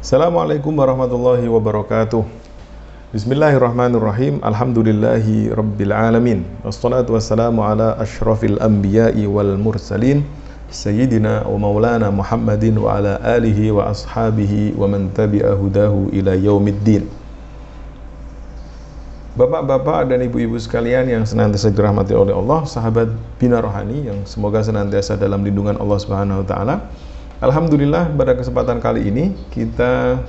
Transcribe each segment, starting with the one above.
Assalamualaikum warahmatullahi wabarakatuh. Bismillahirrahmanirrahim. Alhamdulillahi rabbil alamin. Wassalatu wassalamu ala asyrafil anbiya'i wal mursalin sayyidina wa maulana Muhammadin wa ala alihi wa ashabihi wa man tabi'a hudahu ila yaumiddin. Bapak-bapak dan ibu-ibu sekalian yang senantiasa dirahmati oleh Allah, sahabat Bina Rohani yang semoga senantiasa dalam lindungan Allah Subhanahu wa taala. Alhamdulillah pada kesempatan kali ini kita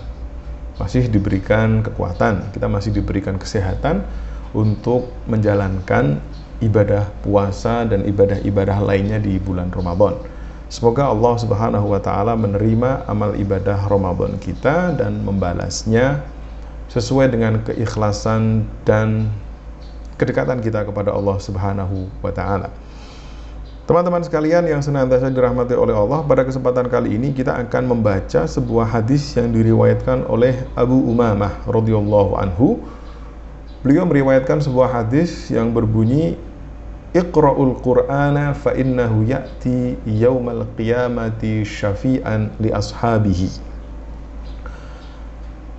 masih diberikan kekuatan, kita masih diberikan kesehatan untuk menjalankan ibadah puasa dan ibadah-ibadah lainnya di bulan Ramadan. Semoga Allah Subhanahu wa taala menerima amal ibadah Ramadan kita dan membalasnya sesuai dengan keikhlasan dan kedekatan kita kepada Allah Subhanahu wa taala. Teman-teman sekalian yang senantiasa dirahmati oleh Allah, pada kesempatan kali ini kita akan membaca sebuah hadis yang diriwayatkan oleh Abu Umamah radhiyallahu anhu. Beliau meriwayatkan sebuah hadis yang berbunyi Iqra'ul Qur'ana fa innahu ya'ti yaumal qiyamati syafi'an li ashabihi.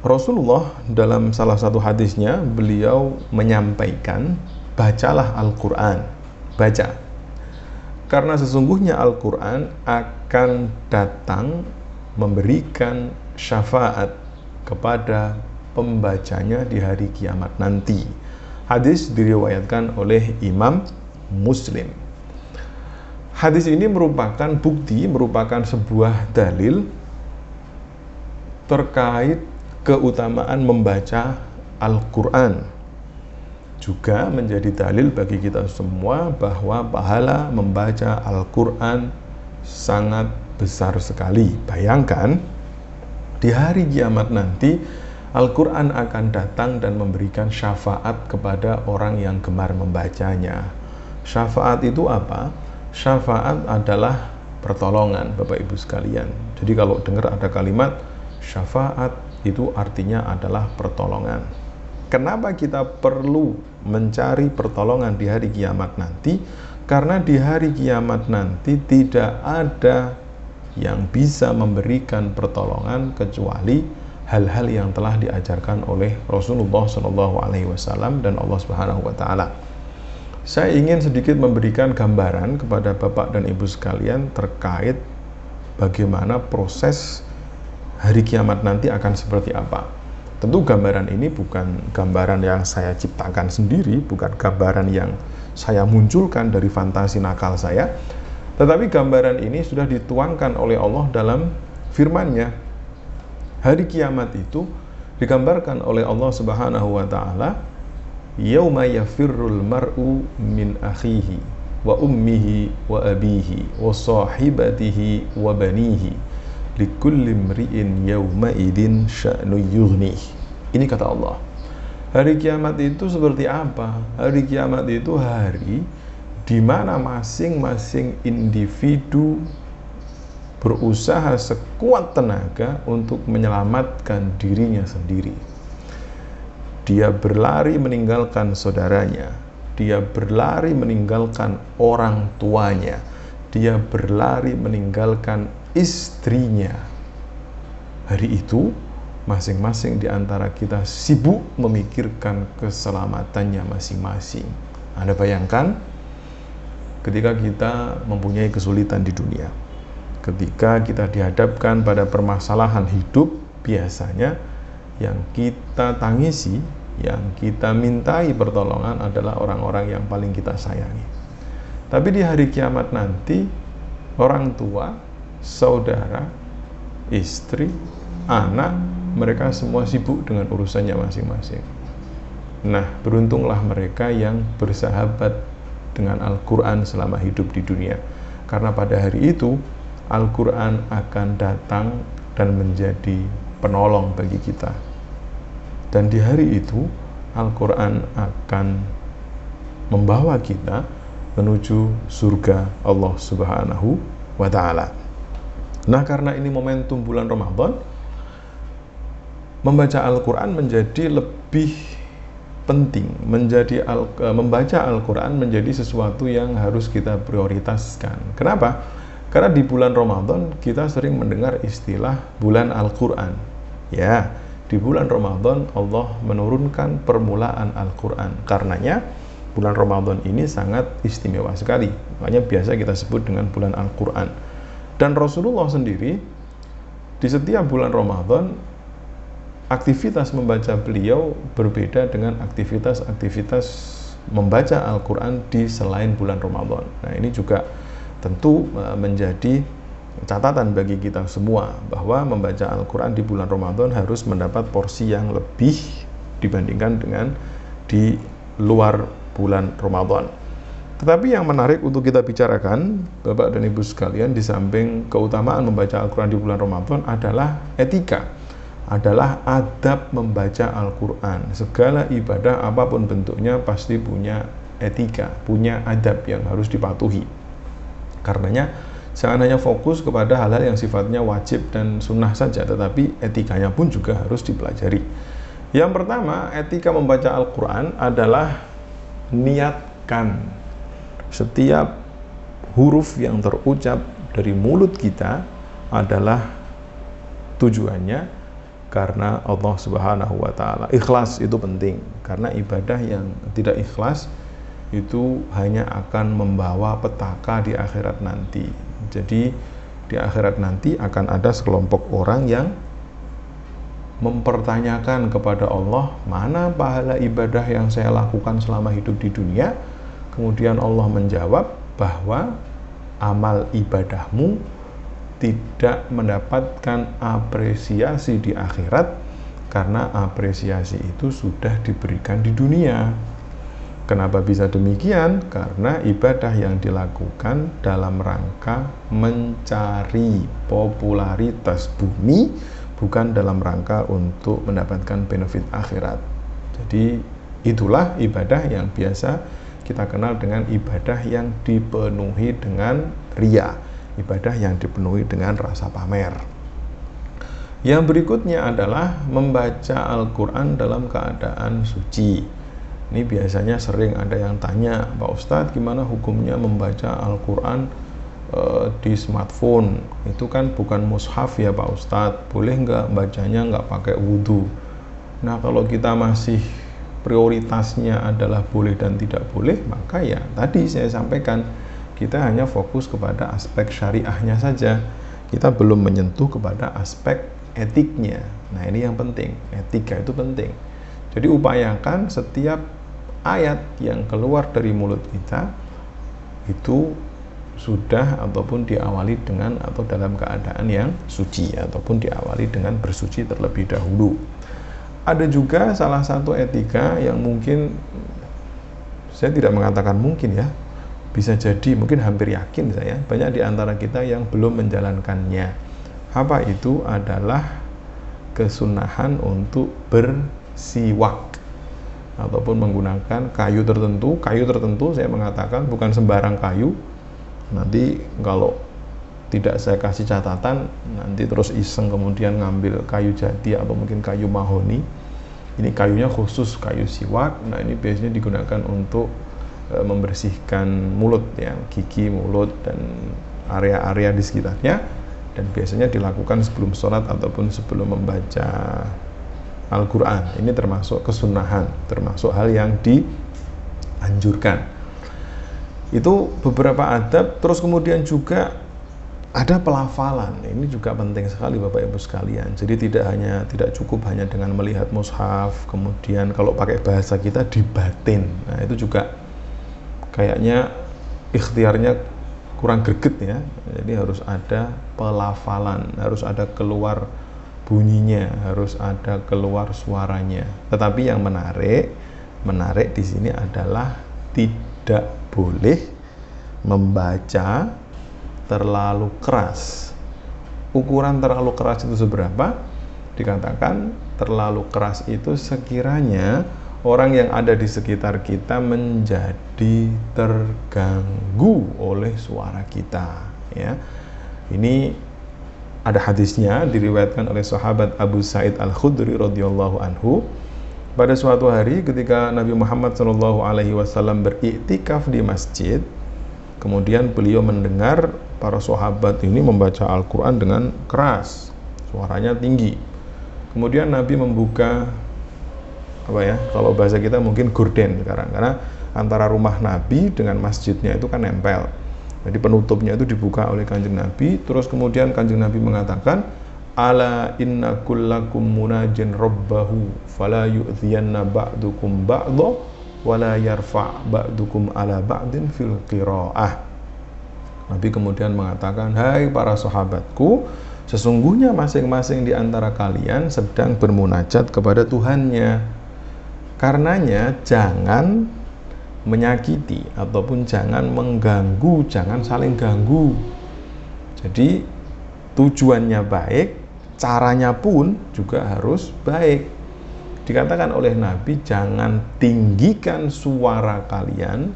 Rasulullah dalam salah satu hadisnya beliau menyampaikan bacalah Al-Qur'an. Baca karena sesungguhnya Al-Quran akan datang memberikan syafaat kepada pembacanya di hari kiamat nanti. Hadis diriwayatkan oleh Imam Muslim. Hadis ini merupakan bukti, merupakan sebuah dalil terkait keutamaan membaca Al-Quran juga menjadi dalil bagi kita semua bahwa pahala membaca Al-Quran sangat besar sekali. Bayangkan, di hari kiamat nanti, Al-Quran akan datang dan memberikan syafaat kepada orang yang gemar membacanya. Syafaat itu apa? Syafaat adalah pertolongan, Bapak Ibu sekalian. Jadi kalau dengar ada kalimat syafaat, itu artinya adalah pertolongan. Kenapa kita perlu mencari pertolongan di hari kiamat nanti? Karena di hari kiamat nanti tidak ada yang bisa memberikan pertolongan kecuali hal-hal yang telah diajarkan oleh Rasulullah Shallallahu Alaihi Wasallam dan Allah Subhanahu Wa Taala. Saya ingin sedikit memberikan gambaran kepada Bapak dan Ibu sekalian terkait bagaimana proses hari kiamat nanti akan seperti apa. Tentu gambaran ini bukan gambaran yang saya ciptakan sendiri, bukan gambaran yang saya munculkan dari fantasi nakal saya, tetapi gambaran ini sudah dituangkan oleh Allah dalam firman-Nya. Hari kiamat itu digambarkan oleh Allah Subhanahu wa taala, "Yauma yafirrul mar'u min akhihi wa ummihi wa abihi wa sahibatihi wa banihi." Likulli mri'in yawma idin sya'nu yughni. Ini kata Allah. Hari kiamat itu seperti apa? Hari kiamat itu hari di mana masing-masing individu berusaha sekuat tenaga untuk menyelamatkan dirinya sendiri. Dia berlari meninggalkan saudaranya, dia berlari meninggalkan orang tuanya, dia berlari meninggalkan istrinya. Hari itu, masing-masing di antara kita sibuk memikirkan keselamatannya masing-masing. Anda bayangkan, ketika kita mempunyai kesulitan di dunia, ketika kita dihadapkan pada permasalahan hidup, biasanya yang kita tangisi, yang kita mintai pertolongan adalah orang-orang yang paling kita sayangi. Tapi di hari kiamat nanti, orang tua, saudara, istri, anak, mereka semua sibuk dengan urusannya masing-masing. Nah, beruntunglah mereka yang bersahabat dengan Al-Quran selama hidup di dunia. Karena pada hari itu, Al-Quran akan datang dan menjadi penolong bagi kita. Dan di hari itu, Al-Quran akan membawa kita menuju surga Allah Subhanahu wa taala. Nah, karena ini momentum bulan Ramadan, membaca Al-Qur'an menjadi lebih penting, menjadi al, e, membaca Al-Qur'an menjadi sesuatu yang harus kita prioritaskan. Kenapa? Karena di bulan Ramadan kita sering mendengar istilah bulan Al-Qur'an. Ya, di bulan Ramadan Allah menurunkan permulaan Al-Quran. Karenanya bulan Ramadan ini sangat istimewa sekali. Makanya biasa kita sebut dengan bulan Al-Quran. Dan Rasulullah sendiri di setiap bulan Ramadan aktivitas membaca beliau berbeda dengan aktivitas-aktivitas membaca Al-Quran di selain bulan Ramadan. Nah ini juga tentu e, menjadi catatan bagi kita semua bahwa membaca Al-Quran di bulan Ramadan harus mendapat porsi yang lebih dibandingkan dengan di luar bulan Ramadan. Tetapi yang menarik untuk kita bicarakan, Bapak dan Ibu sekalian, di samping keutamaan membaca Al-Quran di bulan Ramadan adalah etika, adalah adab membaca Al-Quran. Segala ibadah apa pun bentuknya pasti punya etika, punya adab yang harus dipatuhi. Karenanya, Jangan hanya fokus kepada hal-hal yang sifatnya wajib dan sunnah saja, tetapi etikanya pun juga harus dipelajari. Yang pertama, etika membaca Al-Quran adalah niatkan setiap huruf yang terucap dari mulut kita adalah tujuannya karena Allah Subhanahu wa taala. Ikhlas itu penting karena ibadah yang tidak ikhlas itu hanya akan membawa petaka di akhirat nanti. Jadi di akhirat nanti akan ada sekelompok orang yang mempertanyakan kepada Allah, mana pahala ibadah yang saya lakukan selama hidup di dunia? Kemudian Allah menjawab bahwa amal ibadahmu tidak mendapatkan apresiasi di akhirat karena apresiasi itu sudah diberikan di dunia. Kenapa bisa demikian? Karena ibadah yang dilakukan dalam rangka mencari popularitas bumi, bukan dalam rangka untuk mendapatkan benefit akhirat. Jadi, itulah ibadah yang biasa kita kenal dengan ibadah yang dipenuhi dengan ria, ibadah yang dipenuhi dengan rasa pamer. Yang berikutnya adalah membaca Al-Quran dalam keadaan suci ini biasanya sering ada yang tanya, Pak Ustadz gimana hukumnya membaca Al-Quran di smartphone? Itu kan bukan mushaf ya Pak Ustadz, boleh nggak bacanya nggak pakai wudhu? Nah kalau kita masih prioritasnya adalah boleh dan tidak boleh, maka ya tadi saya sampaikan kita hanya fokus kepada aspek syariahnya saja. Kita belum menyentuh kepada aspek etiknya. Nah ini yang penting, etika itu penting. Jadi upayakan setiap ayat yang keluar dari mulut kita itu sudah ataupun diawali dengan atau dalam keadaan yang suci ataupun diawali dengan bersuci terlebih dahulu. Ada juga salah satu etika yang mungkin saya tidak mengatakan mungkin ya, bisa jadi mungkin hampir yakin saya banyak di antara kita yang belum menjalankannya. Apa itu adalah kesunahan untuk bersiwak ataupun menggunakan kayu tertentu kayu tertentu saya mengatakan bukan sembarang kayu nanti kalau tidak saya kasih catatan nanti terus iseng kemudian ngambil kayu jati atau mungkin kayu mahoni ini kayunya khusus kayu siwak nah ini biasanya digunakan untuk e, membersihkan mulut ya gigi mulut dan area-area di sekitarnya dan biasanya dilakukan sebelum sholat ataupun sebelum membaca Al-Quran. Ini termasuk kesunahan, termasuk hal yang dianjurkan. Itu beberapa adab, terus kemudian juga ada pelafalan. Ini juga penting sekali Bapak Ibu sekalian. Jadi tidak hanya tidak cukup hanya dengan melihat mushaf, kemudian kalau pakai bahasa kita dibatin. Nah, itu juga kayaknya ikhtiarnya kurang greget ya. Jadi harus ada pelafalan, harus ada keluar bunyinya, harus ada keluar suaranya. Tetapi yang menarik, menarik di sini adalah tidak boleh membaca terlalu keras. Ukuran terlalu keras itu seberapa? Dikatakan terlalu keras itu sekiranya orang yang ada di sekitar kita menjadi terganggu oleh suara kita ya. Ini ada hadisnya diriwayatkan oleh sahabat Abu Sa'id Al-Khudri radhiyallahu anhu pada suatu hari ketika Nabi Muhammad Shallallahu alaihi wasallam beriktikaf di masjid kemudian beliau mendengar para sahabat ini membaca Al-Qur'an dengan keras suaranya tinggi. Kemudian Nabi membuka apa ya kalau bahasa kita mungkin gorden sekarang karena antara rumah Nabi dengan masjidnya itu kan nempel. Jadi penutupnya itu dibuka oleh kanjeng Nabi terus kemudian kanjeng Nabi mengatakan ala inna kullakum munajin rabbahu fala yu'dhiyanna ba'dukum ba'dha wala yarfa' ba'dukum ala ba'din fil qira'ah Nabi kemudian mengatakan hai para sahabatku sesungguhnya masing-masing di antara kalian sedang bermunajat kepada Tuhannya Karenanya jangan menyakiti ataupun jangan mengganggu, jangan saling ganggu. Jadi tujuannya baik, caranya pun juga harus baik. Dikatakan oleh Nabi jangan tinggikan suara kalian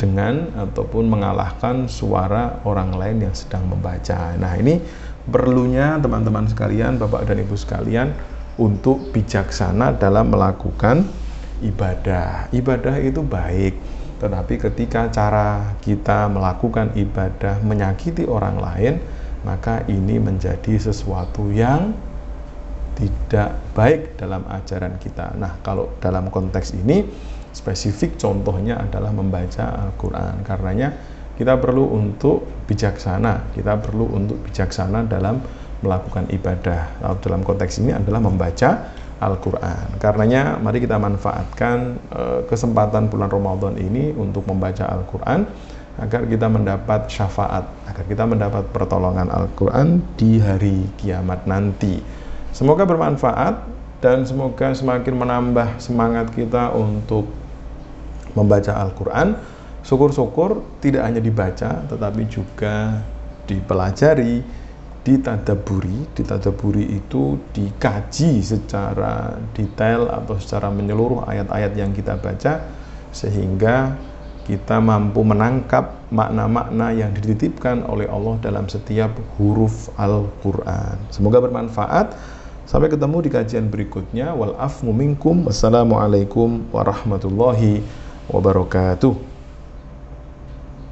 dengan ataupun mengalahkan suara orang lain yang sedang membaca. Nah, ini perlunya teman-teman sekalian, Bapak dan Ibu sekalian untuk bijaksana dalam melakukan ibadah. Ibadah itu baik, tetapi ketika cara kita melakukan ibadah menyakiti orang lain, maka ini menjadi sesuatu yang tidak baik dalam ajaran kita. Nah, kalau dalam konteks ini spesifik contohnya adalah membaca Al-Qur'an. Karenanya kita perlu untuk bijaksana, kita perlu untuk bijaksana dalam melakukan ibadah. Lalu dalam konteks ini adalah membaca Al-Quran. Karenanya mari kita manfaatkan uh, kesempatan bulan Ramadan ini untuk membaca Al-Quran agar kita mendapat syafaat, agar kita mendapat pertolongan Al-Quran di hari kiamat nanti. Semoga bermanfaat dan semoga semakin menambah semangat kita untuk membaca Al-Quran. Syukur-syukur tidak hanya dibaca, tetapi juga dipelajari, ditadaburi, ditadaburi itu dikaji secara detail atau secara menyeluruh ayat-ayat yang kita baca sehingga kita mampu menangkap makna-makna yang dititipkan oleh Allah dalam setiap huruf Al-Quran. Semoga bermanfaat. Sampai ketemu di kajian berikutnya. Wal minkum. Wassalamualaikum warahmatullahi wabarakatuh.